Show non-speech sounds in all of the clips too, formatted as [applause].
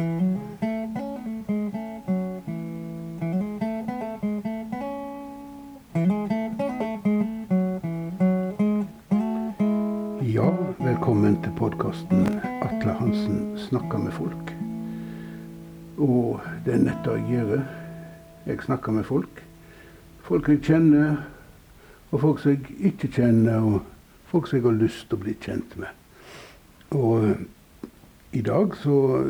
Ja, velkommen til podkasten 'Atle Hansen snakker med folk'. Og det er nettopp jeg gjør. Jeg snakker med folk. Folk jeg kjenner, og folk som jeg ikke kjenner, og folk som jeg har lyst til å bli kjent med. Og i dag så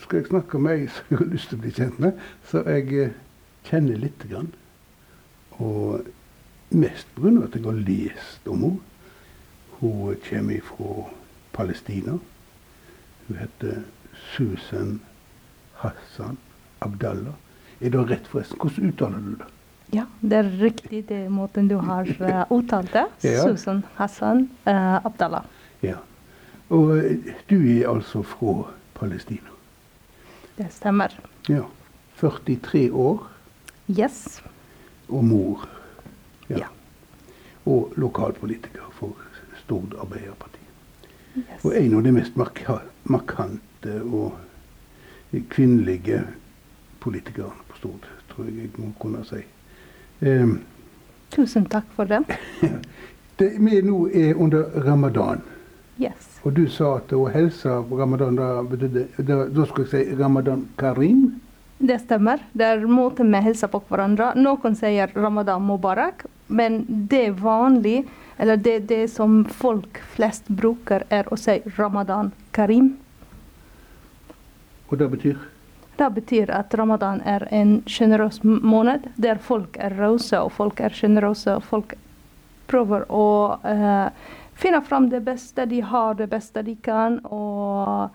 skal jeg snakke med ei som jeg har lyst til å bli kjent med, så jeg eh, kjenner lite grann. Og mest pga. at jeg har lest om henne. Hun kommer fra Palestina. Hun heter Susan Hassan Abdallah. Er det rett, forresten? Hvordan uttaler du det? Ja, det er riktig det måten du har uh, uttalt det. Ja. Susan Hassan uh, Abdallah. Ja. Og eh, du er altså fra Palestina. Det stemmer. Ja. 43 år Yes. og mor. Ja. Og lokalpolitiker for Stord Arbeiderparti. Yes. Og en av de mest marka markante og kvinnelige politikerne på Stord, tror jeg jeg må kunne si. Um, Tusen takk for det. [laughs] det vi nå er under ramadan. Yes. Og du sa at å helse på ramadan, da betydde da, da skulle jeg si ramadan karim. Det stemmer. Det er måten vi hilser på hverandre. Noen sier ramadan mubarak, men det er vanlig, eller det, det som folk flest bruker, er å si ramadan karim. Og det betyr Det betyr at ramadan er en sjenerøs måned der folk er rause og folk er sjenerøse. Folk prøver å eh, finne fram det beste de har, det beste de kan, og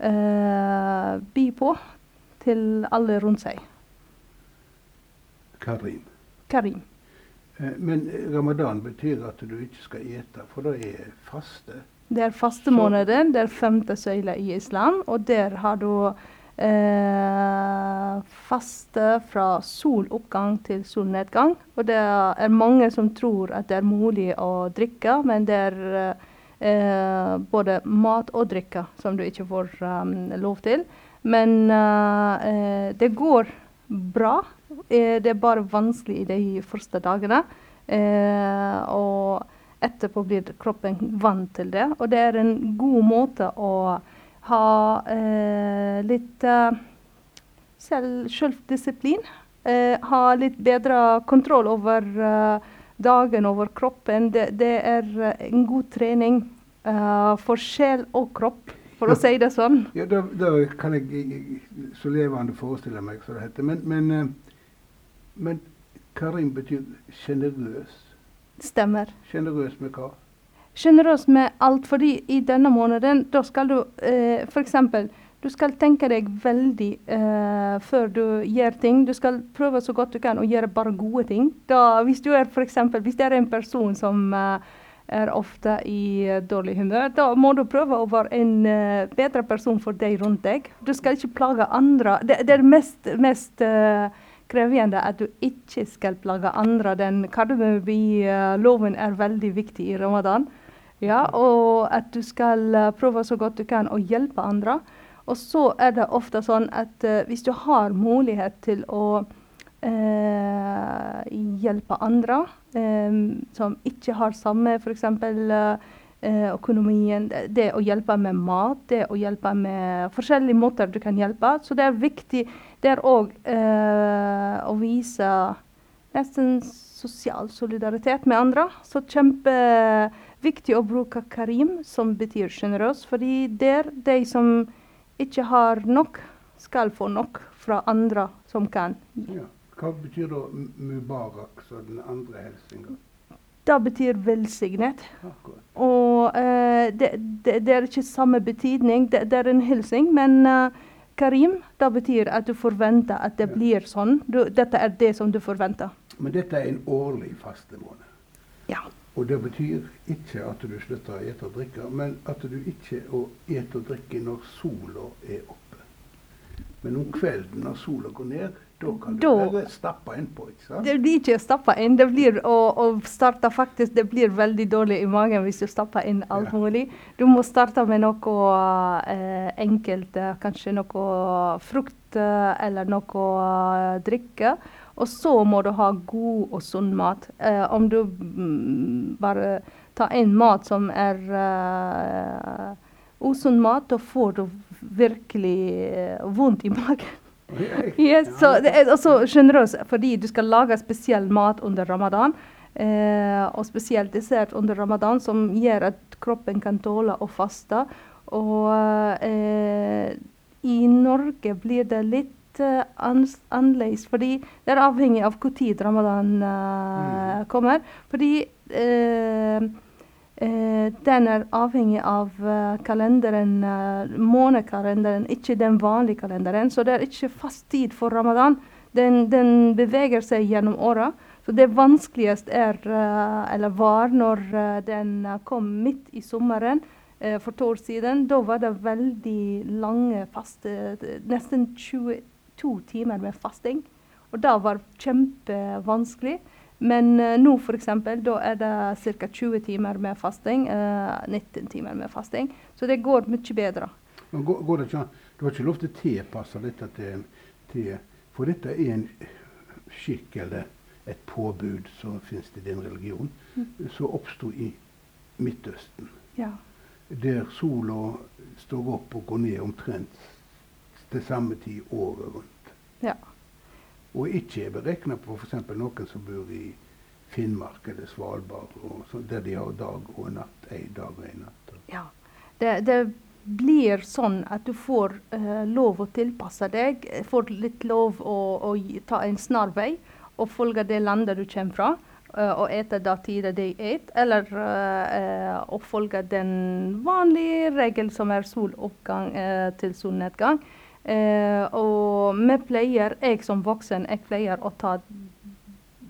uh, by på til alle rundt seg. karim. Karim. Eh, Men ramadan betyr at du ikke skal ete, for det er faste. Det er fastemåneden, det er femte søyle i islam, og der har du faste fra soloppgang til solnedgang. Og det er mange som tror at det er mulig å drikke, men det er eh, både mat og drikke som du ikke får um, lov til. Men eh, eh, det går bra. Eh, det er bare vanskelig i de første dagene. Eh, og etterpå blir kroppen vant til det. Og det er en god måte å ha eh, litt eh, selv, selvdisiplin. Eh, ha litt bedre kontroll over dagen, over kroppen. Det, det er en god trening for sjel og kropp, for å si det sånn. [laughs] Ja, da, da kan jeg så levende forestille meg, som det heter. Men, men, men karim betyr sjenerøs. Stemmer. Sjenerøs med hva? Sjenerøs med alt, fordi i denne måneden da skal du eh, f.eks. Du skal tenke deg veldig uh, før du gjør ting. Du skal prøve så godt du kan å gjøre bare gode ting. Da, hvis, du er for eksempel, hvis det er en person som uh, er ofte i uh, dårlig humør, da må du prøve å være en bedre person for deg rundt deg. Du skal ikke plage andre. Det, det er mest, mest krevende at du ikke skal plage andre. Den kardemommeloven er veldig viktig i ramadan. Ja, og at du skal eh, prøve så godt du kan å hjelpe andre. Og så er det ofte sånn at uh, hvis du har mulighet til å uh, hjelpe andre um, som ikke har samme f.eks. Uh, økonomien, det, å hjelpe med mat, det å hjelpe med forskjellige måter du kan hjelpe. Så det er viktig. Det er òg å vise nesten sosial solidaritet med andre. Så kjempeviktig å bruke karim, som betyr sjenerøs, fordi der de som ikke har nok, skal få nok fra andre som kan. Ja. Hva betyr da mubarak, så den andre hilsenen? Det betyr velsignet. Akkurat. Og uh, det, det, det er ikke samme betydning. Det, det er en hilsen, men uh, karim, det betyr at du forventer at det Ja. blir sånn. Du, dette er det som du forventer. Men dette er en årlig fastemåned. Ja. Og det betyr ikke at du slutter å ete og drikke, men at du ikke å ete og drikke når sola er oppe. Men om kvelden når sola går ned, da kan du Da- bare stappe innpå. ikke sant? Det blir ikke stappa inn. Det blir å, å starte faktisk Det blir veldig dårlig i magen hvis du stapper inn alt Ja. mulig. Du må starte med noe eh, enkelt, eh, kanskje noe frukt eh, eller noe å drikke. Og så må du ha god og sunn mat. Uh, om du mm, bare tar inn mat som er uh, usunn mat, da får du virkelig uh, vondt i magen. [laughs] Yes, ja, så det er også generøs. fordi du skal lage spesiell mat under ramadan. Og spesielt dessert under ramadan, som gjør at kroppen kan tåle å faste. Og i Norge blir det litt eh, annerledes, fordi det er avhengig av når ramadan eh, Mm. kommer. Fordi eh, den er avhengig av kalenderen, månekalenderen, ikke den vanlige kalenderen. Så det er ikke fast tid for ramadan. Den, den beveger seg gjennom året. Så det vanskeligste er, eller var, når den kom midt i sommeren for to år siden. Da var det veldig lange faste, nesten 22 timer med fasting. Og det var kjempevanskelig. Men uh, nå f.eks. da er det ca. 20 timer med fasting. Uh, 19 timer med fasting. Så det går mye bedre. Men går, går det ikke an Du har ikke lov til å tilpasse dette til, til For dette er en skikk eller et påbud som finnes i din religion, som oppsto i Midtøsten. Ja. Der sola står opp og går ned omtrent til samme tid året rundt. ja. Og ikke er beregna på f.eks. noen som bor i Finnmark eller Svalbard, så, der de har dag og natt. En dag og en natt. ja. Det, det blir sånn at du får uh, lov å tilpasse deg. Får litt lov å, å ta en snarvei og følge det landet du kommer fra. eh, og ete da tider de et, eller uh, å følge den vanlige regel som er soloppgang til solnedgang. Eh, og vi pleier, jeg som voksen, jeg pleier å ta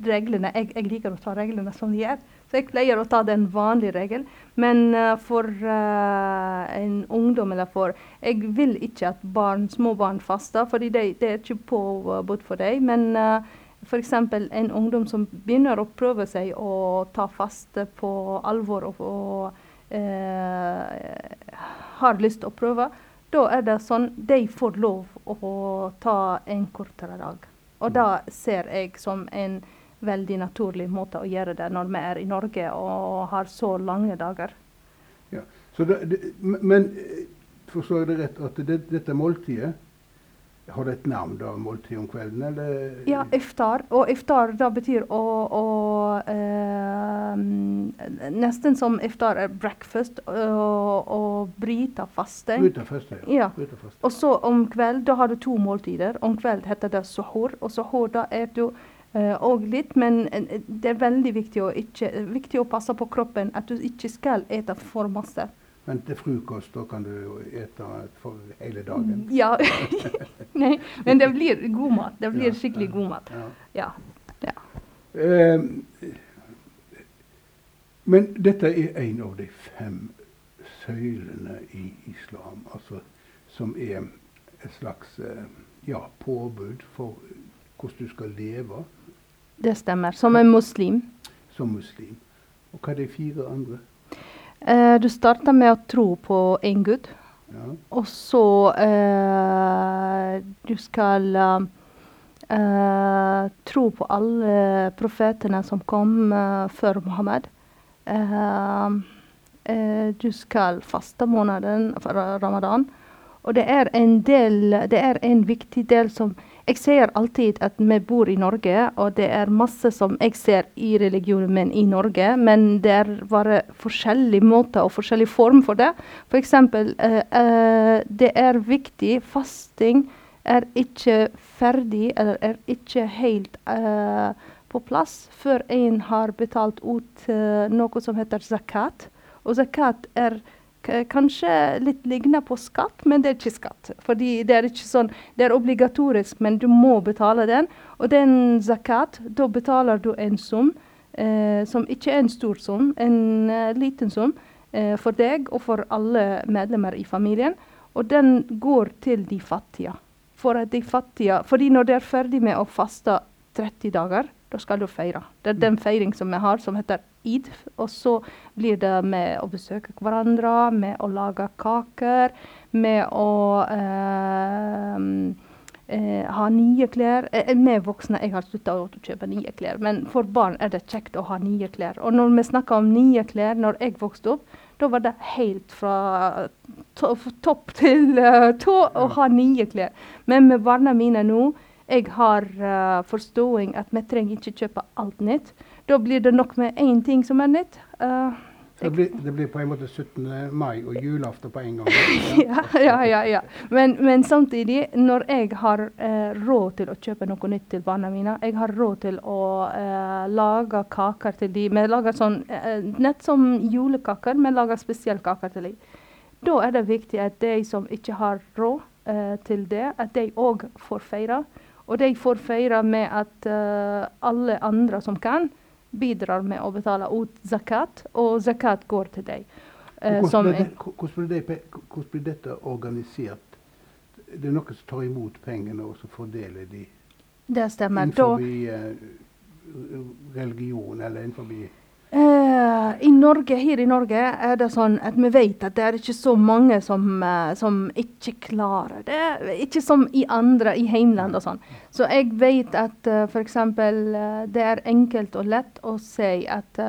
reglene. Jeg, jeg liker å ta reglene som de er. Så jeg pleier å ta den vanlige regelen. Men uh, for uh, en ungdom eller for Jeg vil ikke at barn, små barn faster, for det, det er ikke påbudt for dem. Men uh, f.eks. en ungdom som begynner å prøve seg å ta faste på alvor og, og uh, har lyst til å prøve, da er det sånn de får lov å ta en kortere dag. Og det ser jeg som en veldig naturlig måte å gjøre det når vi er i Norge og har så lange dager. Ja. Det, det, men eh, forstår jeg det rett at det, dette måltidet Har det et navn, da, måltid om kvelden, eller? Ja, iftar. Og iftar da betyr å, å eh, Nesten som iftar er breakfast og, og bryte faste. Bryte faste, ja. Ja. Og så om kvelden, da har du to måltider. Om kvelden heter det suhoor. Og suhoor, da er du òg litt, men eh, det er veldig viktig å, ikke, viktig å passe på kroppen at du ikke skal ete for masse. Men til frokost da kan du ete hele dagen. Ja. [laughs] Nei, men det blir god mat. Det blir skikkelig god mat. Ja. Ja. Eh, men dette er en av de fem søylene i islam, altså som er et slags eh, ja, påbud for hvordan du skal leve Det stemmer. Som en muslim. som muslim. Og hva er de fire andre? Eh, du starta med å tro på en gud. Ja. Og så eh, Du skal eh, tro på alle profetene som kom eh, før Mohammed. Eh, eh, du skal faste måneden for ramadan. Og det er en del Det er en viktig del som Jeg ser alltid at vi bor i Norge, og det er masse som jeg ser i religionen min i Norge, men det er bare forskjellige måter og forskjellig form for det. F.eks. Uh, uh, det er viktig Fasting er ikke ferdig, eller er ikke helt uh, på plass før en har betalt ut uh, noe som heter zakat. Og zakat er k kanskje litt ligner på skatt, men det er ikke skatt. Fordi det er ikke sånn, det er obligatorisk, men du må betale den. Og den zakat, da betaler du en sum eh, som ikke er en stor sum, en eh, liten sum eh, for deg og for alle medlemmer i familien. Og den går til de fattige. for de fattige Fordi når de er ferdig med å faste 30 dager, da skal du feire. Det er den feiring som vi har, som heter id. Og så blir det med å besøke hverandre, med å lage kaker, med å eh, eh, ha nye klær. Eh, Vi voksne jeg har slutta å kjøpe nye klær, men for barn er det kjekt å ha nye klær. Og når vi snakker om nye klær, når jeg vokste opp, da var det helt fra to topp til uh, tå å ha nye klær. Men med barna mine nå jeg har uh, forståing at vi trenger ikke kjøpe alt nytt. Da blir det nok med én ting som er nytt. Uh, det blir, det blir, på en måte 17. mai og julaften på en gang. [laughs] ja, ja, ja. ja. Men, men, samtidig, når jeg har eh, råd til å kjøpe noe nytt til barna mine, jeg har råd til å eh, lage kaker til dem Vi lager sånn, nett som julekaker, men lager spesielle kaker til dem. Da er det viktig at de som ikke har råd eh, til det, at de òg får feire. Og de får feire med at uh, alle andre som kan, bidrar med å betale ut zakat, og zakat går til deg. Uh, hvordan, det, hvordan, blir det, hvordan, blir dette organisert? Det er noen som tar imot pengene og så fordeler de det stemmer. innenfor uh, religion eller innenfor Uh, i Norge, Her i Norge er det sånn at vi vet at det er ikke så mange som, uh, som ikke klarer det. Ikke som i andre, i heimland og sånn. Så jeg vet at uh, f.eks. Uh, det er enkelt og lett å si at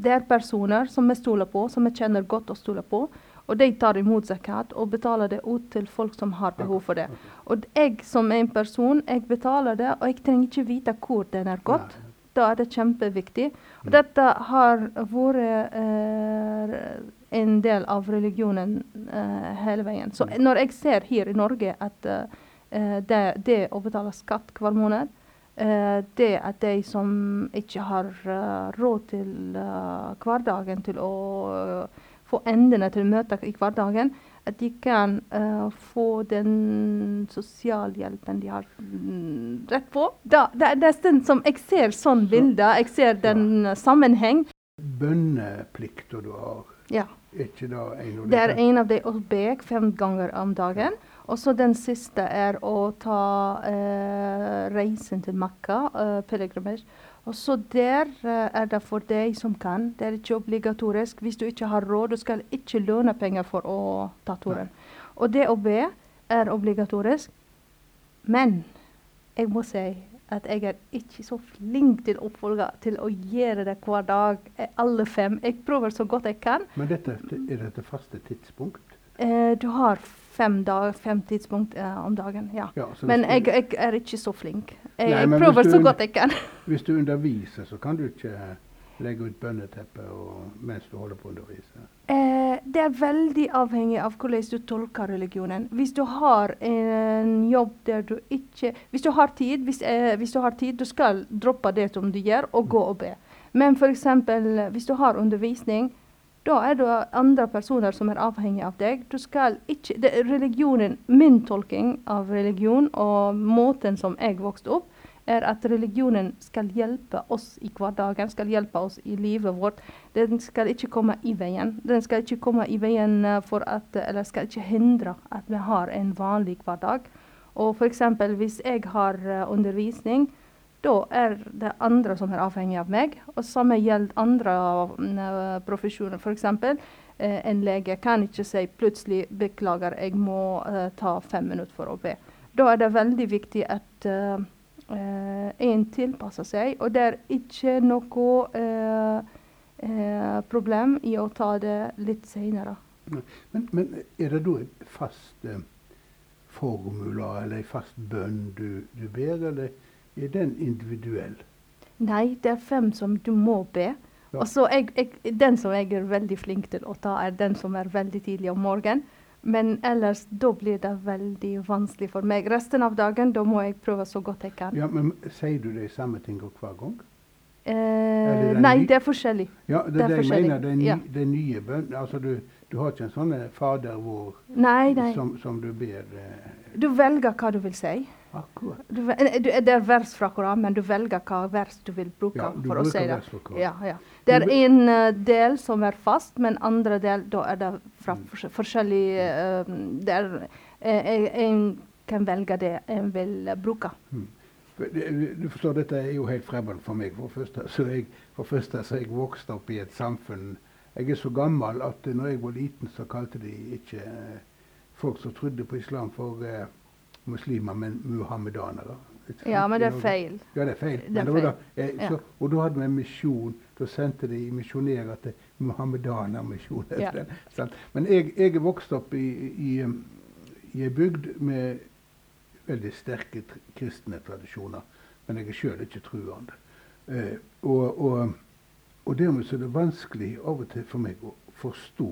det er personer som vi stoler på, som vi kjenner godt og stoler på. Og de tar imot zakat og betaler det ut til folk som har behov for det. Og jeg som en person, jeg betaler det, og jeg trenger ikke vite hvor den er gått. Da er det kjempeviktig. Og mm. dette har vært eh, en del av religionen eh, hele veien. Så mm. når jeg ser her i Norge at eh, det, det, å betale skatt hver måned eh, det at de som ikke har uh, råd til uh, hverdagen, til å få endene til å møte i hverdagen, at de kan uh, få den sosialhjelpen de har mm, rett på. Da, det, er nesten som Jeg ser sånn bilde, jeg ser den ja. sammenheng. Bønneplikter du har, ja. er ikke det en av de? Det er en av de å be fem ganger om dagen. Og så den siste er å ta uh, reisen til Makka, uh, pilegrimage. Og så der uh, er det for deg som kan. Det er ikke obligatorisk. Hvis du ikke har råd, du skal ikke låne penger for å ta turen. Og det å be er obligatorisk. Men jeg må si at jeg er ikke så flink til til å gjøre det hver dag, alle fem. Jeg prøver så godt jeg kan. Men dette, er dette faste tidspunkt? Eh, du har fem, dag, fem tidspunkt uh, om dagen, ja. ja men jeg, jeg, er ikke så flink. Jeg, Nei, jeg prøver så godt jeg kan. [laughs] hvis du underviser, så kan du ikke legge ut bønneteppe mens du holder på å undervise? Eh, det er veldig avhengig av hvordan du tolker religionen. Hvis du har en jobb der du ikke Hvis du har tid, hvis, eh, hvis du, har tid, du skal droppe det som du gjør, og gå og be. Men f.eks. hvis du har undervisning, da er det andre personer som er avhengig av deg. Du skal ikke, det religionen, Min tolking av religion og måten som jeg vokste opp, er at religionen skal hjelpe oss i hverdagen, skal hjelpe oss i livet vårt. Den skal ikke komme i veien. Den skal ikke komme i veien eh, for at, eller skal ikke hindre at vi har en vanlig hverdag. Og f.eks. hvis jeg har eh, undervisning, da er det andre som er avhengig av meg. Og samme gjelder andre uh, profesjoner. F.eks. Uh, en lege kan ikke si plutselig 'beklager, jeg må uh, ta fem minutter for å be'. Da er det veldig viktig at en tilpasser seg. Og det er ikke noe problem i å ta det litt senere. Men, men, er det da en fast formula eller en fast bønn du, du ber, eller? Er den individuell? Nei, det er fem som du må be. Ja. Og så jeg, jeg, Den som jeg er veldig flink til å ta, er den som er veldig tidlig om morgenen. Men ellers da blir det veldig vanskelig for meg. Resten av dagen da må jeg prøve så godt jeg kan. Ja, Men sier du de samme tingene hver gang? Eh, nei, det er forskjellig. Ja, det, det er det jeg mener. Det, ny, ja. det nye bønn. Altså, du, du, har ikke en sånn Fader vår nei, nei. Som, som, du ber eh. Du velger hva du vil si. Akkurat. Du, eh, det er vers fra Koranen, men du velger hva vers du vil bruke ja, du for å si det. Ja, ja. Det er en uh, del som er fast, men andre del da er det fra mm. forskjellige uh, det, er, eh, en kan velge det en vil bruke. Mm. Du forstår, Dette er jo helt fremmed for meg. For første, så jeg, for første så jeg vokste opp i et samfunn Jeg er så gammel at når jeg var liten, så kalte de ikke eh, folk som trodde på islam, for eh, muslimer, men muhammedanere. Ja, men det er feil. Ja, det er feil. Det er feil. Da, eh, så, og da hadde vi en misjon. Da sendte de misjonærer til muhammedanermisjonen. [laughs] Ja. Men jeg, jeg er vokst opp i, i, i ei bygd med veldig sterke kristne tradisjoner. Men jeg er sjøl ikke truende. Eh, og, og, og dermed så er det vanskelig av og til for meg å forstå,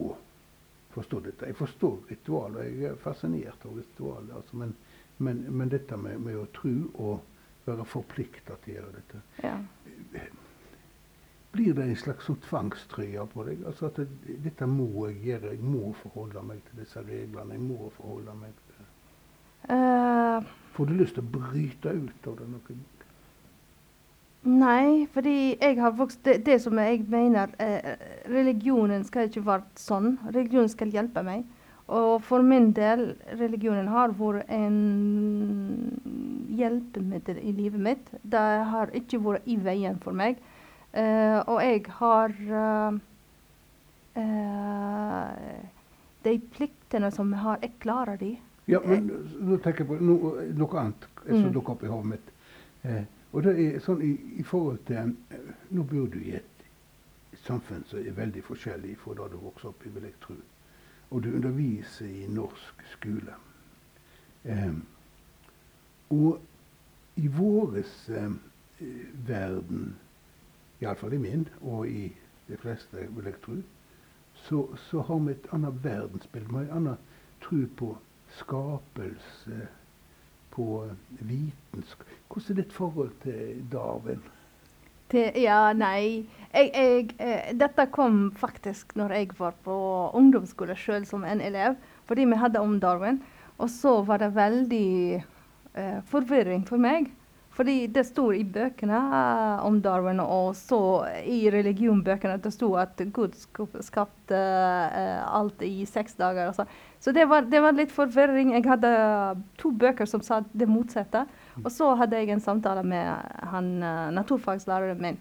forstå dette. Jeg forstår ritualer, jeg er fascinert av ritualer. Altså, men, men, men, dette med, med, å tro og være forplikta til å gjøre dette ja. Blir det en slags sånn tvangstrøye på deg? Altså at det, dette må jeg gjøre. Jeg må forholde meg til disse reglene. Jeg må forholde meg til uh, Får du lyst til å bryte ut av det noe? Nei, fordi jeg har vokst Det, det som jeg mener eh, Religionen skal ikke være sånn. Religionen skal hjelpe meg. Og for min del, religionen har vært en hjelpemiddel i livet mitt. Det har ikke vært i veien for meg. Uh, og jeg har uh, uh, De pliktene som jeg har, jeg klarer de. Ja, men nå tenker jeg på no, noe annet som mm. dukker opp i hodet mitt. Eh, og det er sånn i, i forhold til Nå bor du i et samfunn som er veldig forskjellig fra da du vokste opp i, vil jeg tro. Og du underviser i norsk skole. Eh, og i våres eh, verden, iallfall i min, og i de fleste, vil jeg tro, så, så har vi et annet verdensbilde. Vi har en annen tro på skapelse, på vitenskap Hvordan er ditt forhold til Darwin? Til, ja, nei jeg, jeg, eh, Dette kom faktisk når jeg var på ungdomsskole sjøl som en elev. Fordi vi hadde om Darwin. Og så var det veldig eh, forvirring for meg. Fordi det sto i bøkene uh, om Darwin, og så i religionbøkene det sto at Gud skapte uh, alt i seks dager. Så, så det, var, det, var, litt forvirring. Jeg hadde to bøker som sa det motsatte. Og så hadde jeg en samtale med han uh, naturfagslæreren min.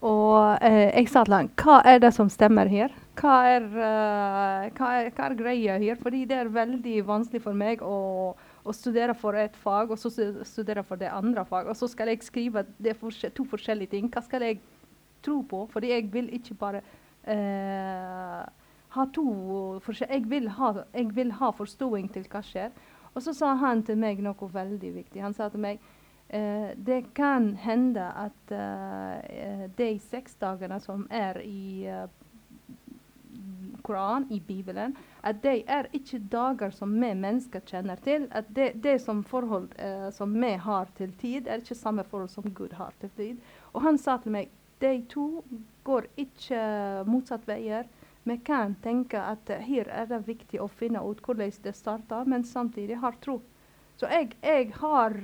Og jeg sa til han hva er det som stemmer her? Hva er, hva er, hva er greia her? Fordi det er veldig vanskelig for meg å å studere for et fag, og så studere for det andre fag. Og så skal jeg skrive det for, to forskjellige ting. Hva skal jeg tro på? Fordi jeg vil ikke bare uh, ha to jeg jeg vil ha forståing til hva skjer. Og så sa han til meg noe veldig viktig. Han sa til meg eh, det kan hende at eh, de seks dagene som er i uh, Koran, i Bibelen, at de er ikke dager som vi mennesker kjenner til. At det, det som forhold eh, som vi har til tid, er ikke samme forhold som Gud har til tid. Og han sa til meg de to går ikke motsatt veier. Vi kan tenke at her er det viktig å finne ut hvordan det starta, men samtidig har tro. Så jeg, jeg har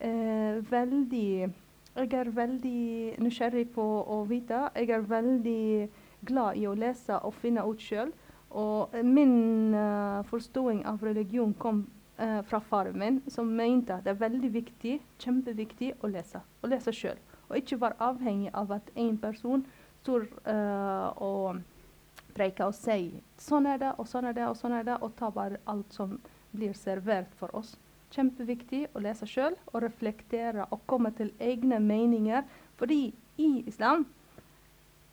eh, veldig Jeg er veldig nysgjerrig på å vite. Jeg er veldig glad i å lese og finne ut sjøl. Og min uh, forståing av religion kom uh, fra faren min, som mente at det er veldig viktig, kjempeviktig å lese. Å lese sjøl. Og ikke være avhengig av at en person står uh, og preiker og si sånn er det, og sånn er det, og sånn er det, og ta bare alt som blir servert for oss. Kjempeviktig å lese sjøl og reflektere og komme til egne meninger. Fordi i islam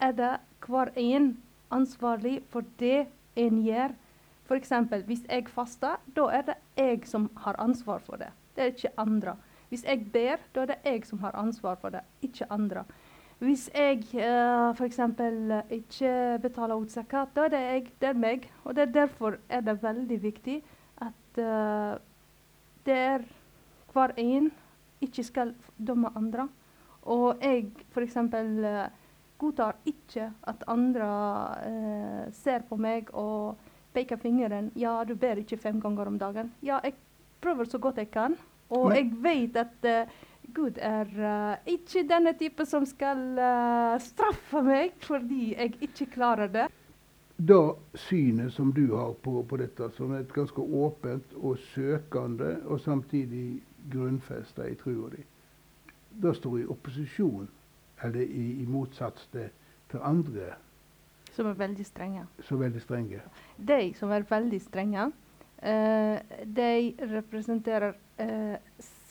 er det hver en ansvarlig for det en gjør. F.eks. hvis jeg faster, da er det jeg som har ansvar for det. Det er ikke andre. Hvis jeg ber, da er det jeg som har ansvar for det, ikke andre. Hvis jeg uh, f.eks. ikke betaler ut zakat, da er det jeg, det er meg. Og det er derfor er det veldig viktig at uh, det er hver en ikke skal dømme andre. Og jeg f.eks. Uh, godtar ikke at andre uh, ser på meg og peker fingeren. 'Ja, du ber ikke fem ganger om dagen.' Ja, jeg prøver så godt jeg kan. Og Men. jeg vet at uh, Gud er uh, ikke denne type som skal uh, straffe meg fordi jeg ikke klarer det. det synet som du har på, på dette, som er et ganske åpent og søkende, og samtidig grunnfesta i trua di, det står i opposisjon, eller i, i motsats til, til andre Som er veldig strenge. er veldig strenge. De som er veldig strenge, uh, de representerer eh,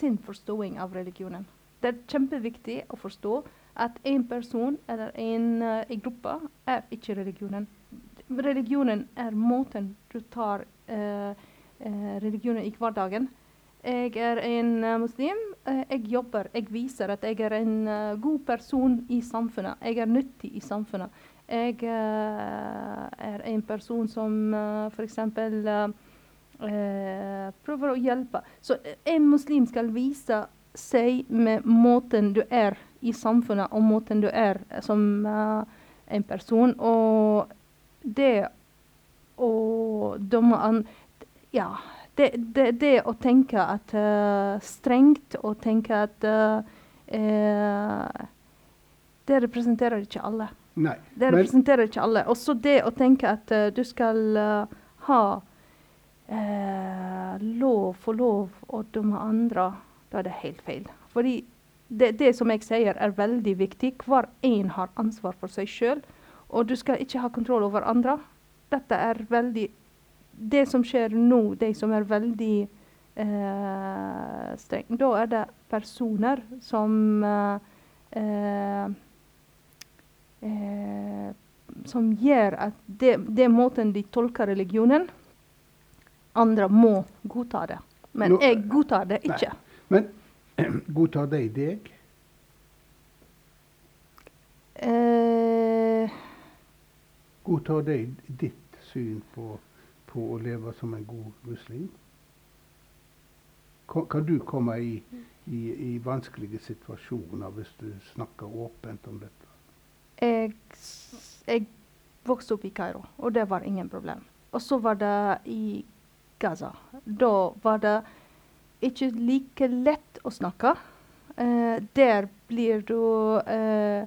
sin forståing av religionen. Det er kjempeviktig å forstå at en person eller en uh, gruppe er ikke religionen. Religionen er måten du tar uh, uh, religionen i hverdagen. Jeg er en eh, muslim. eh, jeg jobber. Jeg viser at jeg er en eh, god person i samfunnet. Jeg er nyttig i samfunnet. Jeg uh, er en person som f.eks. Uh, prøver å hjelpe. Så eh, en muslim skal vise seg med måten du er i samfunnet, og måten du er som uh, en person. Og det å dømme an Ja. Det, det, det å tenke at uh, Strengt og tenke at eh, eh, Det representerer ikke alle. Nei. Det representerer ikke alle. Også det å tenke at eh, du skal eh, ha eh, lov, for lov å dømme andre, da er det helt feil. Fordi det, det som jeg sier, er veldig viktig. Hver en har ansvar for seg sjøl. Og du skal ikke ha kontroll over andre. Dette er veldig Det som skjer nå, de som er veldig eh, strenge, da er det personer som eh, eh, som gjør at det, det måten de tolker religionen Andre må godta det. Men Nå- jeg godtar det Nei. ikke. men [clears throat] godtar de deg? Eh, Godtar de ditt syn på, på å leve som en god muslim? Kan, kan du komme i, i, i vanskelige situasjoner hvis du snakker åpent om dette? jeg, jeg vokste opp i Kairo, og det var ingen problem. Og så var det i Gaza. Da var det ikke like lett å snakke. Uh, der blir du uh,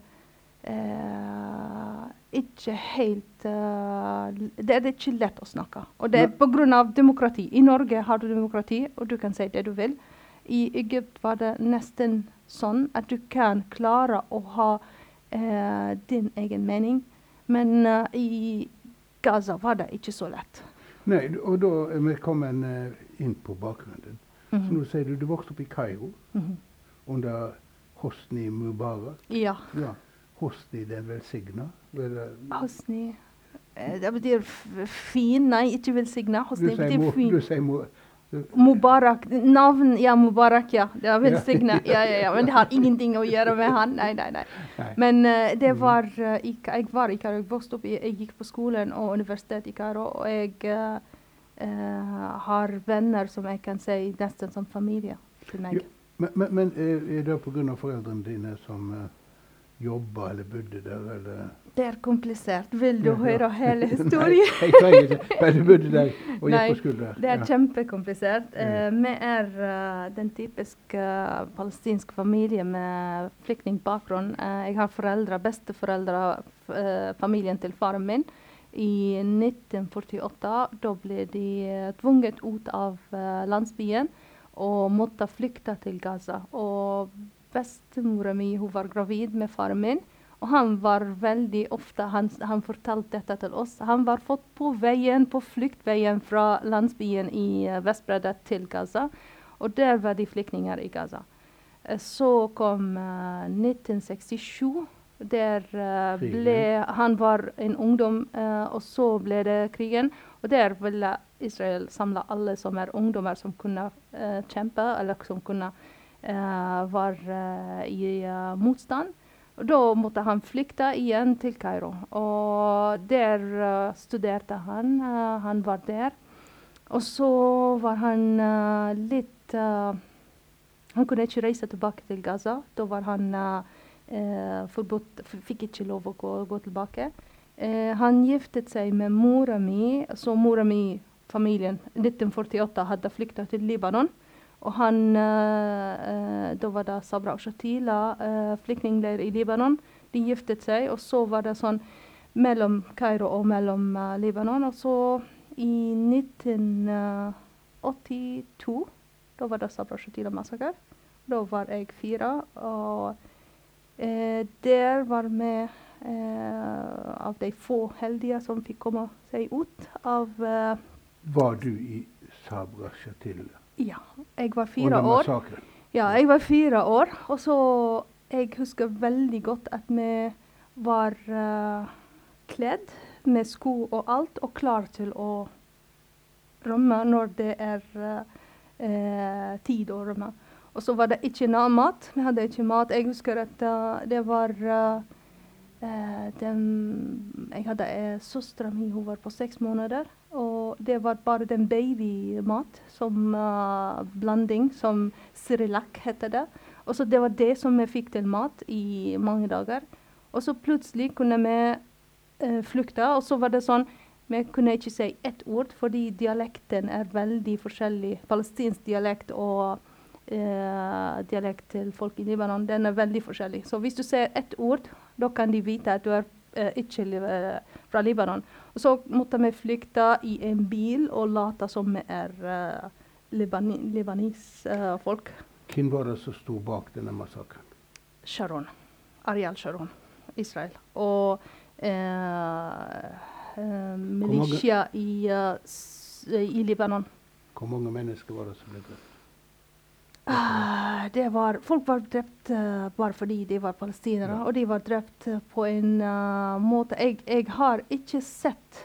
uh, ikke helt Det er ikke lett å snakke. Og det er pga. demokrati. I Norge har du demokrati, og du kan si det du vil. I Egypt var det nesten sånn at du kan klare å ha din egen mening. Men i Gaza var det ikke så lett. Nei, og da er vi kommet inn på bakgrunnen din. Så Mhm. nå sier du du vokste opp i Kairo Mhm. under Hosni Mubarak. Ja. Ja. Hosni den velsigna. Eh, Hosni eh, Det betyr fin. Nei, ikke velsigna. Du Hosni sier, betyr fin. du sier Mubarak. Navn Ja, Mubarak, ja. Det er velsigna. Ja, ja, ja. Men det har ingenting å gjøre med han. Nei, nei, nei. Men uh, det Mhm. var uh, ikke, Jeg var i Kairo. Jeg vokste opp i Jeg gikk på skolen og universitet i Kairo. Og jeg uh, eh, har venner som jeg kan si nesten som familie til meg. Jo, Men, men, men eh, er det pga. foreldrene dine som jobba eller bodde der, eller Det er komplisert. Vil du Ja, høre hele [laughs] historien? Nei, jeg trenger ikke. Men du bodde der og gikk Nei, på skole der. Det er Ja. kjempekomplisert. Eh, vi er uh, den typiske uh, palestinske familie med flyktningbakgrunn. Eh, jeg har foreldre, besteforeldre, familien til faren min. I 1948 da ble de tvunget ut av landsbyen og måtte flykte til Gaza. Og bestemora mi hun var gravid med faren min. Og han var veldig ofte Han, han fortalte dette til oss. Han var fått på veien, på fluktveien fra landsbyen i Vestbredda til Gaza. Og der var de flyktninger i Gaza. Eh, så kom uh, 1967. Der uh, ble Han var en ungdom, uh, og så ble det krigen. Og der ville Israel samle alle som er ungdommer som kunne eh, kjempe, eller som kunne eh, være eh, i eh, motstand. Da måtte han flykte igjen til Kairo. Og der eh, studerte han. eh, han var der. Og så var han eh, litt eh, Han kunne ikke reise tilbake til Gaza. Da var han eh, eh, forbudt, fikk ikke lov å gå, gå tilbake. Uh, han giftet seg med mora mi, så mora mi, familien, 1948 hadde flykta til Libanon. Og han eh, eh, Da var det Sabra Shatila, uh, flyktningleir i Libanon. De giftet seg, og så var det sånn mellom Kairo og mellom eh, Libanon. Og så i 1982, da var det Sabra Shatila-massakre. Da var jeg fire. Og eh, der var vi eh, av de få heldige som fikk komme seg ut av eh, Var du i Sabra Shatila Ja, jeg var fire år. Ja, jeg var fire år. Og så Jeg husker veldig godt at vi var uh, kledd med sko og alt, og klar til å rømme når det er uh, uh, tid å rømme. Og så var det ikke noe mat. Vi hadde ikke mat. Jeg husker at eh, det var eh, eh, den, Jeg hadde ei søstera mi, hun var på seks måneder. Og det var bare den babymat som uh, blanding, som sirilak heter det. Og så det var det som vi fikk til mat i mange dager. Og så plutselig kunne vi uh, flykte, og så var det sånn Vi kunne ikke si ett ord, fordi dialekten er veldig forskjellig. Palestinsk dialekt og uh, dialekt til folk i Libanon, den er veldig forskjellig. Så hvis du sier ett ord, da kan de vite at du er eh, ikke li eh, fra Libanon. Og så måtte vi flykte i en bil og late som vi er uh, libani libanis-folk. Hvem var det som sto bak denne massakren? Sharon. Ariel Sharon. Israel. Og eh, eh, militia i, eh, i Libanon. Hvor mange mennesker var det som ble drept? Ah, det var, folk var drept uh, bare fordi de var palestinere, Ja. og de var drept eh, på en uh, måte jeg, jeg har ikke sett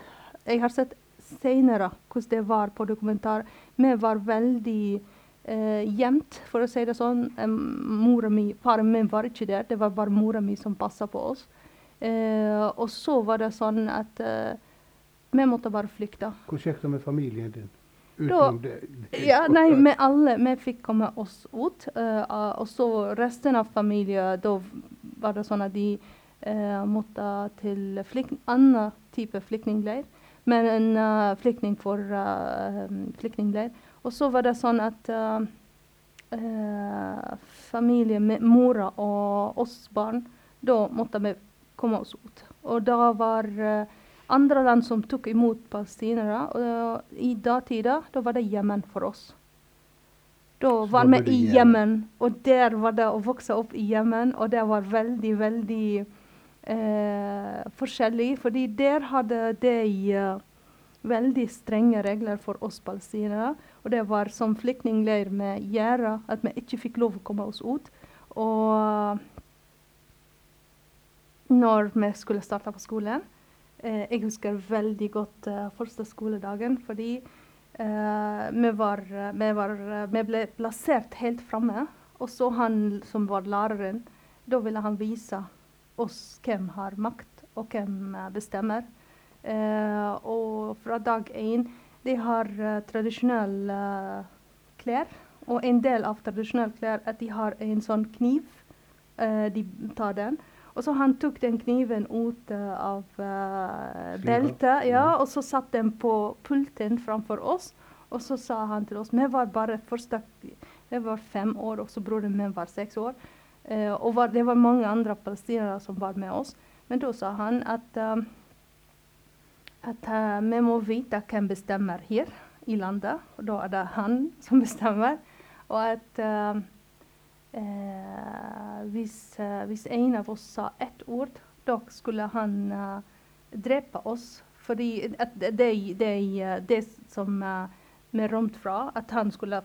Jeg har sett senere hvordan det var på dokumentar. Vi var veldig uh, gjemt, for å si det sånn. Um, mi, Faren min var ikke der, det var bare mora mi som passa på oss. Uh, og så var det sånn at vi måtte bare flykte. Hvordan gikk det med familien din? Da- Ja, nei, vi alle vi fikk komme oss ut. Uh, og så resten av familien, da var det sånn at de uh, måtte til en annen type flyktningleir. Men en uh, flyktning for uh, flyktningleir. Og så var det sånn at uh, familien med mora og oss barn, da måtte vi komme oss ut. Og da var eh, andre land som tok imot palestinere. Og I datida da var det Jemen for oss. Da var vi i Jemen. Og der var det å vokse opp i Jemen, og det var veldig, veldig eh, forskjellig. Fordi der hadde de eh, veldig strenge regler for oss palestinere. Og det var som flyktningleir med gjerde, at vi ikke fikk lov å komme oss ut. Og når vi skulle starte på skolen Jeg husker veldig godt eh, første skoledagen, fordi eh, vi, var, vi, var, vi ble plassert helt framme. Og så han som var læreren, da ville han vise oss hvem har makt, og hvem eh, bestemmer. Eh, og fra dag én De har tradisjonelle eh, klær. Og en del av tradisjonelle klær at de har en sånn kniv. Eh, de tar den. Og så han tok den kniven ut eh, av uh, beltet, ja, og så satte den på pulten framfor oss. Og så sa han til oss Vi var bare Vi var fem år, og så broren min var seks år. Uh, og var, det var mange andre palestinere som var med oss. Men da sa han at, uh, at vi må vite hvem bestemmer her i landet. Og da er det han som bestemmer. Og at hvis, eh, hvis en av oss sa ett ord, da skulle han eh, drepe oss. Fordi det, det, det, som eh, vi rømte fra, at han skulle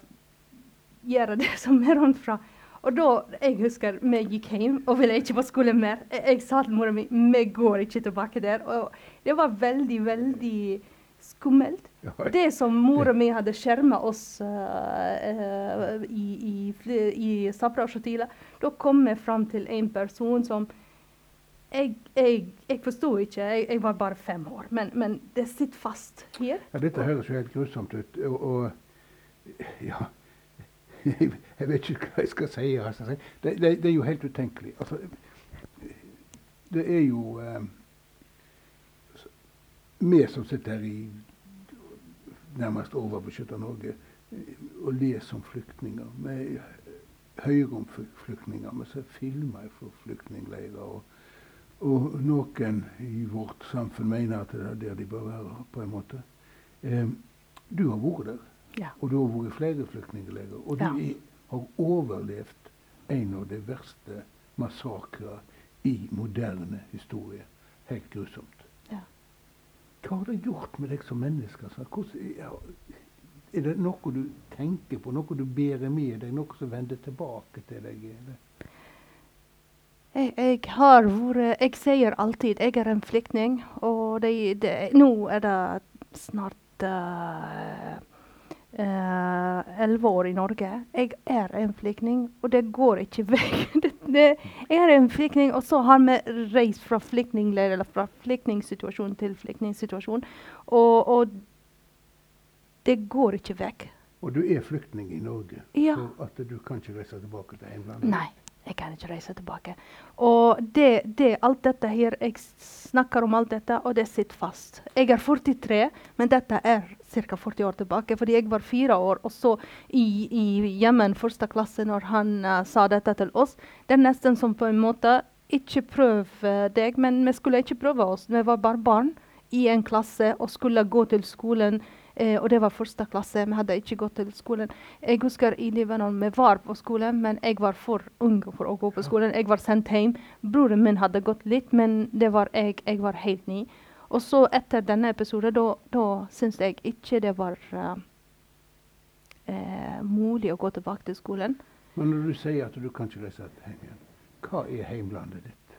gjøre det [laughs] som vi rømte fra. Og da, jeg husker vi gikk hjem og ville ikke på skole mer. Jeg, jeg sa til mora mi vi går ikke tilbake der. Og det var veldig, veldig skummelt. Det som mora mi hadde skjerma oss eh, i, i, i Sapra og Shatila, da kom vi fram til en person som Jeg, jeg, jeg forsto ikke, jeg, jeg var bare fem år, men, men det sitter fast her. Ja, dette høres jo helt grusomt ut. Og, og ja jeg, [laughs] jeg vet ikke hva jeg skal si. Altså. Det, det, det er jo helt utenkelig. Altså, det er jo eh, Vi som sitter her i nærmest overbeskytta Norge å og leser om flyktninger. Vi hører om flyktninger. Vi ser filmer fra flyktningleirer. Og, Og noen i vårt samfunn mener at det er der de bør være, på en måte. Eh, du har vært der, Ja. og du har vært i flere flyktningleirer. Og du Ja. er, har overlevd en av de verste massakrer i moderne historie. Helt grusomt. Hva har det gjort med deg som menneske? Er det noe du tenker på, noe du bærer med deg, noe som vender tilbake til deg? Jeg, jeg har vært Jeg sier alltid jeg er en flyktning, og det, det, nå er det snart eh, eh, elleve år i Norge. Jeg er en flyktning, og det går ikke vekk. [laughs] Det, det, jeg er en flyktning, og så har vi reist fra flyktningleir eller fra flyktningsituasjon til flyktningsituasjon. Og, og det går ikke vekk. Og du er flyktning i Norge, Ja. så at du kan ikke reise tilbake til hjemlandet? Nei, jeg kan ikke reise tilbake. Og det, det, alt dette her, jeg snakker om alt dette, og det sitter fast. Jeg er 43, men dette er ca. 40 år tilbake. Fordi jeg var fire år, og så i, i hjemmen første klasse, når han uh, sa dette til oss Det er nesten som på en måte Ikke prøv eh, deg, men vi skulle ikke prøve oss. Vi var bare barn i en klasse og skulle gå til skolen. Eh, og det var første klasse. Vi hadde ikke gått til skolen. Jeg husker i Libanon vi var på skolen, men jeg var for ung for å gå på skolen. Jeg var sendt hjem. Broren min hadde gått litt, men det var jeg. Jeg var helt ny. Og så etter denne episoden, da, da syns jeg ikke det var uh, eh, mulig å gå tilbake til skolen. Men når du sier at du kan ikke reise hjem igjen, hva er heimlandet ditt?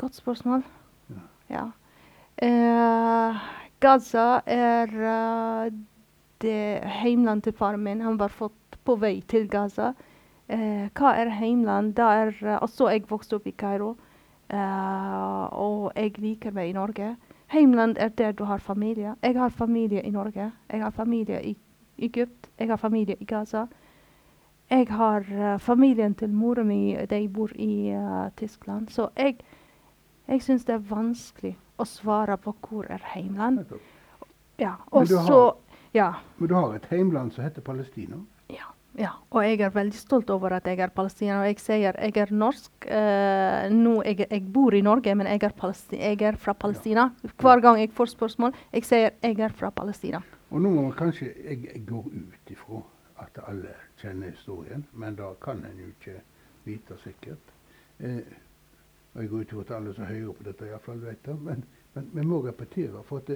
Godt spørsmål. Ja. Ja. Eh, Gaza er uh, det heimlandet til faren min. Han var fått på vei til Gaza. Eh, hva er heimland? Da er uh, også jeg vokste opp i Kairo. Eh, og jeg liker meg i Norge. Heimland er der du har familie. Jeg har familie i Norge. Jeg har familie i Egypt. Jeg har familie i Gaza. Jeg har uh, familien til mora mi, de bor i uh, Tyskland. Så jeg, jeg syns det er vanskelig å svare på hvor er heimland. Ja, og Men du har- så ja, Men du har et heimland som heter Palestina. Ja. Og jeg er veldig stolt over at jeg er palestiner. Og jeg sier jeg er norsk. Uh, nå, jeg, jeg bor i Norge, men jeg er, jeg er fra Palestina. Hver gang jeg får spørsmål, jeg sier jeg er fra Palestina. Og nå må man kanskje Jeg, jeg går ut ifra at alle kjenner historien, men da kan en jo ikke vite sikkert. Eh, og jeg går ut ifra at alle som hører på dette, iallfall vet det. Men, men vi må repetere, for at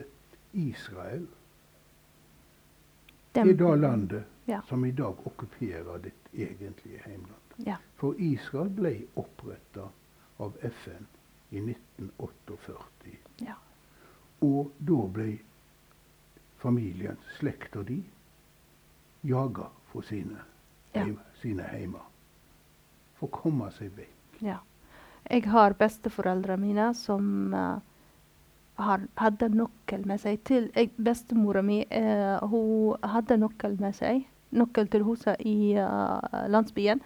Israel Dem- er da landet Ja. som i dag okkuperer ditt egentlige heimland. Ja. For Israel ble oppretta av FN i 1948. Ja. Og da ble familien, slekta di, jaga fra sine, heim, sine heimer. For å komme seg vekk. Ja. Jeg har besteforeldrene mine som eh, har, hadde nøkkel med seg til Bestemora mi eh, hun hadde nøkkel med seg. Nøkkel til huset i uh, landsbyen.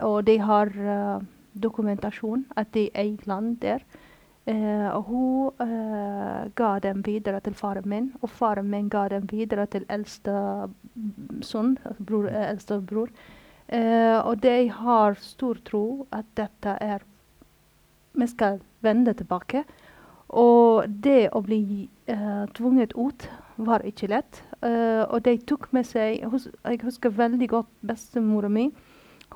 Og de har uh, dokumentasjon at de eier land der. Eh, hun eh, ga dem videre til faren min, og faren min ga dem videre til eldste sønn, altså bror, eh, eldste bror. Eh, og de har stor tro at dette er Vi skal vende tilbake. Og det å bli uh, tvunget ut var ikke lett. Uh, og de tok med seg hus Jeg husker veldig godt bestemora mi.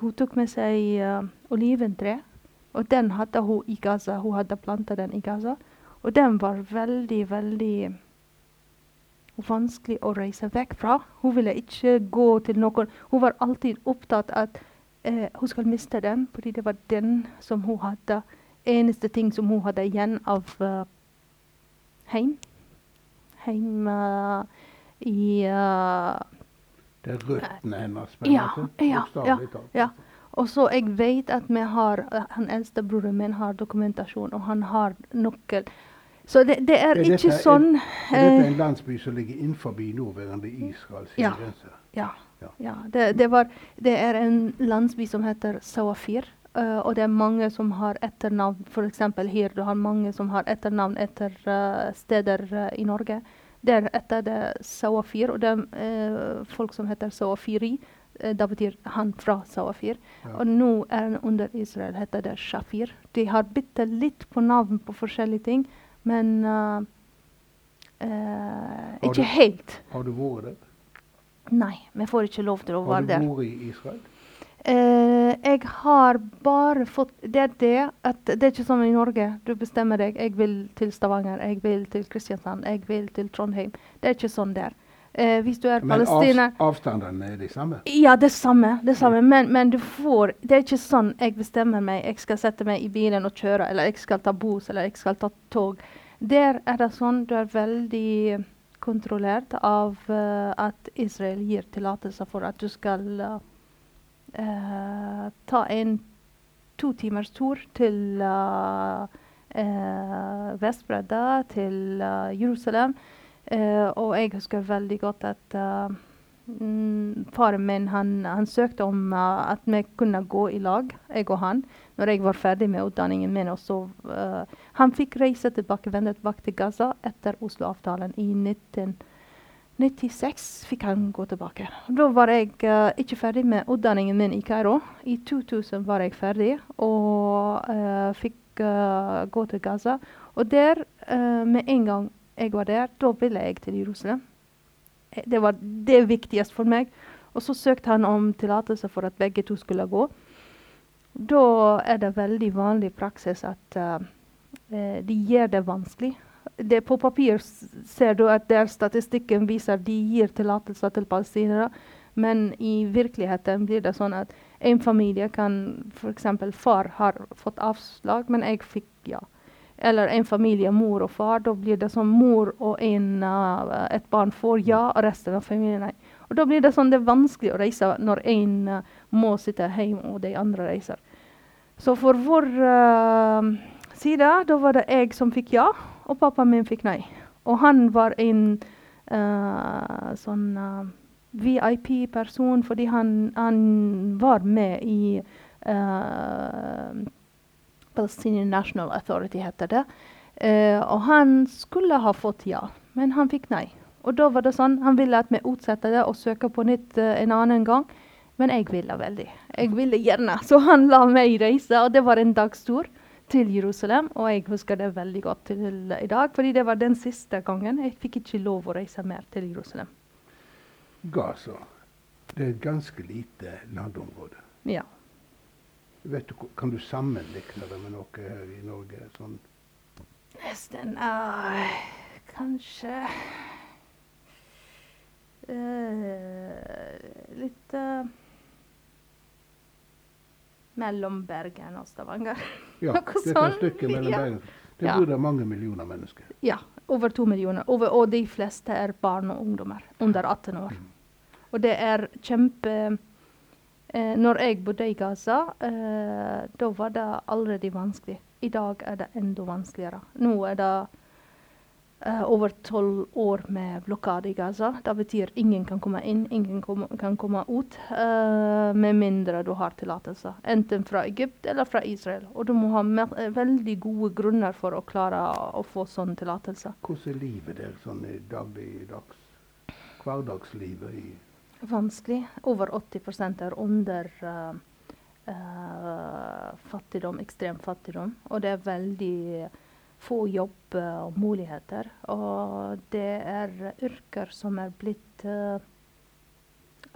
Hun tok med seg uh, oliventre. Og den hadde hun i Gaza. Hun hadde planta den i Gaza. Og den var veldig, veldig vanskelig å reise vekk fra. Hun ville ikke gå til noen. Hun var alltid opptatt av at hun skal miste den, fordi det var den som hun hadde. Eneste ting som hun hadde igjen av uh, heim. Heim uh, i uh, Det er røttene hennes. en Ja, ja, ja. Og så jeg vet at vi har, han eldste broren min har dokumentasjon, og han har nøkkel. Så det, det er, Er dette- ikke er- sånn Er dette eh, en landsby som ligger innenfor nåværende Israels Ja. grense? Ja. Ja. ja det, det, var, det er en landsby som heter Sawafir. Eh, og det er mange som har etternavn. F.eks. her du har mange som har etternavn etter uh, steder uh, i Norge. Der etter det Sawafir, og det er folk som heter Sawafiri. Det betyr han fra Sawafir. Ja. Og nå er han under Israel, heter det Shafir. De har bitte litt på navn på forskjellige ting, men ikke du- helt. Har du vært der? Nei, vi får ikke lov til å være der. Har du vært i Israel? Eh, jeg har bare fått Det er det at det er ikke som i Norge. Du bestemmer deg. Jeg vil til Stavanger, jeg vil til Kristiansand, jeg vil til Trondheim. Det er ikke sånn der. Eh, hvis du er Men palestiner Men avstandene er de samme? Ja, det samme. det samme. Men, men du får Det er ikke sånn jeg bestemmer meg. Jeg skal sette meg i bilen og kjøre, eller jeg skal ta buss, eller jeg skal ta tog. Der er det sånn du er veldig kontrollert av uh, at Israel gir tillatelse for at du skal eh, ta en to timers tur til uh, Vestbredda, til eh, Jerusalem. Eh, og jeg husker veldig godt at eh, mm, faren min han, han søkte om uh, at vi kunne gå i lag, jeg og han, når jeg var ferdig med utdanningen min. Og så, eh, han fikk reise tilbake, vende tilbake til Gaza etter Oslo-avtalen i 1996. fikk han gå tilbake. Da var jeg uh, ikke ferdig med utdanningen min i Kairo. I 2000 var jeg ferdig og uh, fikk uh, gå til Gaza. Og der, med en gang jeg var der, da ville jeg til Jerusalem. Det var det viktigste for meg. Og så søkte han om tillatelse for at begge to skulle gå. Da er det veldig vanlig praksis at de gjør det vanskelig. Det på papir ser du at der statistikken viser de gir tillatelse til palestinere, men i virkeligheten blir det sånn at en familie kan F.eks. far har fått avslag, men jeg fikk ja. Eller en familie, mor og far. Da blir det sånn mor og en, uh, et barn får ja, og resten av familien nei. Og da blir det sånn det er vanskelig å reise når en uh, må sitte hjemme og de andre reiser. Så for vår uh, side, da var det jeg som fikk ja, og pappaen min fikk nei. Og han var en uh, sånn uh, VIP-person fordi han, han var med i uh, Palestinian National Authority, heter det. Uh, og han skulle ha fått ja, men han fikk nei. Og da var det sånn, Han ville at vi utsetter det og søker på nytt eh, en annen gang. Men jeg ville veldig. Jeg ville gjerne. Så han la meg reise, og det var en dagstur til Jerusalem. Og jeg husker det veldig godt til i dag, fordi det var den siste gangen. Jeg fikk ikke lov å reise mer til Jerusalem. Gaza. Det er et ganske lite landområde. Ja. Vet du, kan du sammenligne det med noe her i Norge? Sånn, Nesten uh, Kanskje uh, Litt eh, mellom Bergen og Stavanger. ja, Noe [laughs] det er et sånn. stykke mellom Ja. Bergen. Det Ja. bor mange millioner mennesker. Ja, over to millioner. Over, og de fleste er barn og ungdommer under 18 år. Og det er kjempe eh, Når jeg bodde i Gaza, eh, da var det allerede vanskelig. I dag er det enda vanskeligere. Nå er det over tolv år med blokade i Gaza. Det betyr ingen kan komme inn, ingen kom, kan komme ut. uh, med mindre du har tillatelse. Enten fra Egypt eller fra Israel. Og du må ha eh, veldig gode grunner for å klare å få sånn tillatelse. Hvordan er livet der sånn i dagligdags hverdagslivet i Vanskelig. Over 80% er under uh, uh, fattigdom, ekstrem fattigdom. Og det er veldig få jobb eh, og muligheter. Og det er yrker som er blitt uh,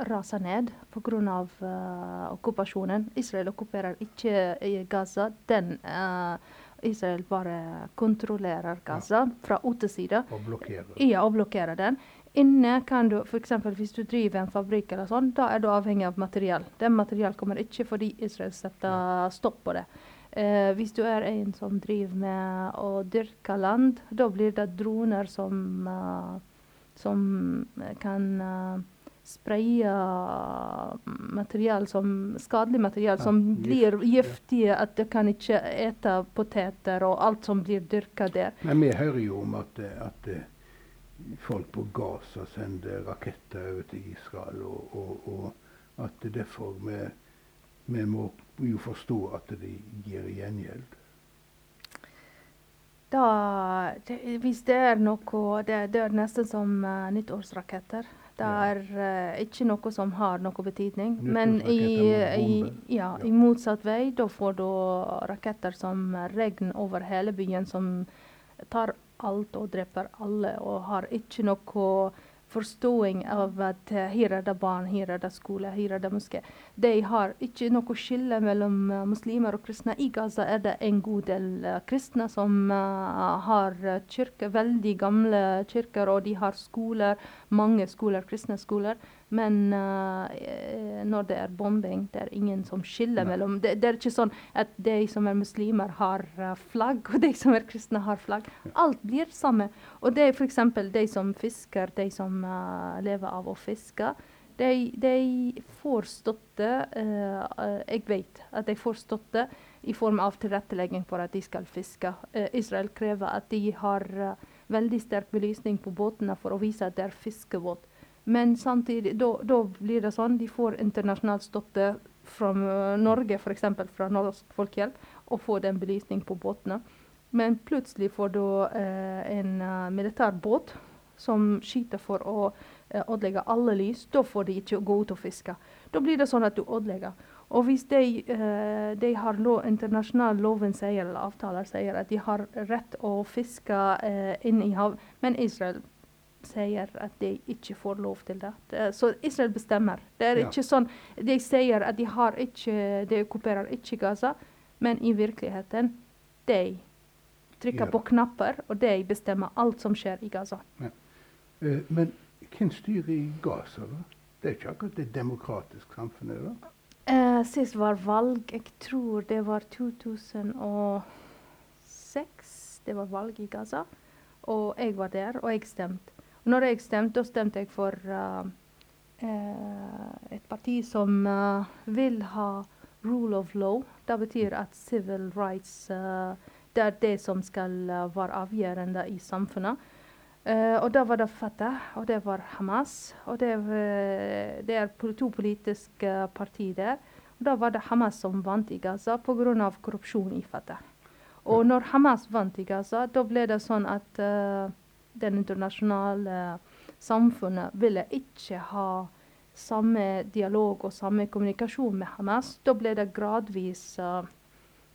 rasa ned pga. Uh, okkupasjonen. Israel okkuperer ikke Gaza. Den uh, Israel bare kontrollerer Gaza fra utesida. Og blokkerer. Ja, og blokkerer den. Inne kan du f.eks. hvis du driver en fabrikk, eller sånn, da er du avhengig av material. Den materiell kommer ikke fordi Israel setter stopp på det. Eh, hvis du er en som driver med å dyrke land, da blir det droner som, uh, som kan uh, spraye material som, skadelig material Ja, som gift, blir ja. at du kan ikke ete poteter og alt som blir dyrka der. Men vi hører jo om at, eh, at eh, folk på Gaza sender raketter over til Israel, og, og, og at derfor vi, vi må jo forstå at de gir gjengjeld. Da, det, hvis det er noe Det, det er nesten som uh, nyttårsraketter. Det er uh, ikke noe som har noe betydning. Men i, i, ja, Ja. i motsatt vei, da får du raketter som regn over hele byen, som tar alt og dreper alle, og har ikke noe forståing av at eh, her er det barn, her er det skole, her er det moské. De har ikke noe skille mellom eh, muslimer og kristne. I Gaza er det en god del eh, kristne som har kirke, veldig gamle kirker, og de har skoler, mange skoler, kristne skoler. Men uh, når det er bombing, det er ingen som skiller Nei. mellom det, det er ikke sånn at de som er muslimer, har eh, flagg, og de som er kristne, har flagg. Alt blir samme. Og det er f.eks. de som fisker, de som uh, lever av å fiske. De, de får støtte uh, Jeg vet at de får støtte i form av tilrettelegging for at de skal fiske. Israel krever at de har veldig sterk belysning på båtene for å vise at det er fiskebåt. Men samtidig, da blir det sånn de får internasjonal støtte fra eh, Norge, f.eks. fra Norsk Folkehjelp, og får den belysning på båtene. Men plutselig får du eh, en uh, militærbåt som skyter for å eh, ødelegge alle lys. Da får de ikke gå ut og fiske. Da blir det sånn at du ødelegger. Og hvis de, eh, de har lov, internasjonal loven sier, eller avtaler sier at de har rett å fiske eh, inn i hav, men Israel sier at de ikke får lov til det. så Israel bestemmer. Det er Ja. ikke sånn De sier at de har ikke De okkuperer ikke Gaza, men i virkeligheten de trykker Ja. på knapper, og de bestemmer alt som skjer i Gaza. Eh, Men hvem styrer i Gaza, da? Det er ikke akkurat det demokratiske samfunnet, da? Eh, sist var valg, jeg tror det var 2006. Det var valg i Gaza. Og jeg var der, og jeg stemte. Når jeg stemte, stemte jeg for eh, et parti som uh, vil ha rule of law. Det betyr at civil rights uh, det er det som skal være avgjørende i samfunnet. Og da var det Fatah, og det var Hamas. Og det, det er to politiske partier der. Og da var det Hamas som vant i Gaza pga. korrupsjon i Fatah. Og når Hamas vant i Gaza, da ble det sånn at eh, den internasjonale samfunnet ville ikke ha samme dialog og samme kommunikasjon med Hamas. Da ble det gradvis uh,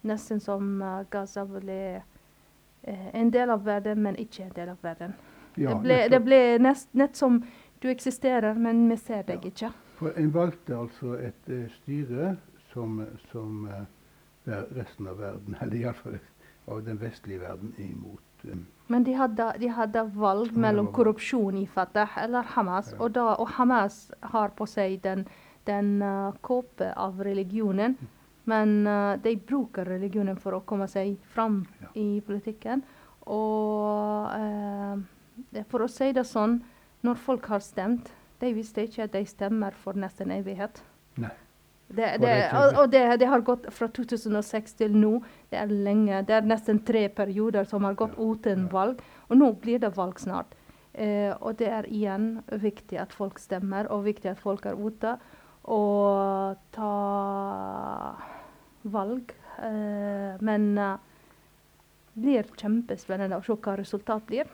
nesten som uh, Gaza ble uh, en del av verden, men ikke en del av verden. Ja, det ble, det ble nest, nett som du eksisterer, men vi ser deg Ja. ikke. For en valgte altså et eh, styre som, som eh, resten av verden, [laughs] eller iallfall av den vestlige verden, er imot. Men de hadde, de hadde valg mellom korrupsjon i Fatah eller Hamas. Og, da, og Hamas har på seg den, den uh, kåpe av religionen. Men uh, de bruker religionen for å komme seg fram Ja. i politikken. Og uh, for å si det sånn, når folk har stemt, de visste ikke at de stemmer for nesten evighet. Nei. Det, det, det og, og det, det har gått fra 2006 til nå. Det er lenge. Det er nesten tre perioder som har gått Ja, uten valg. Og nå blir det valg snart. Eh, og det er igjen viktig at folk stemmer, og viktig at folk er ute og ta valg. Eh, men eh, blir kjempespennende å se hva resultatet blir.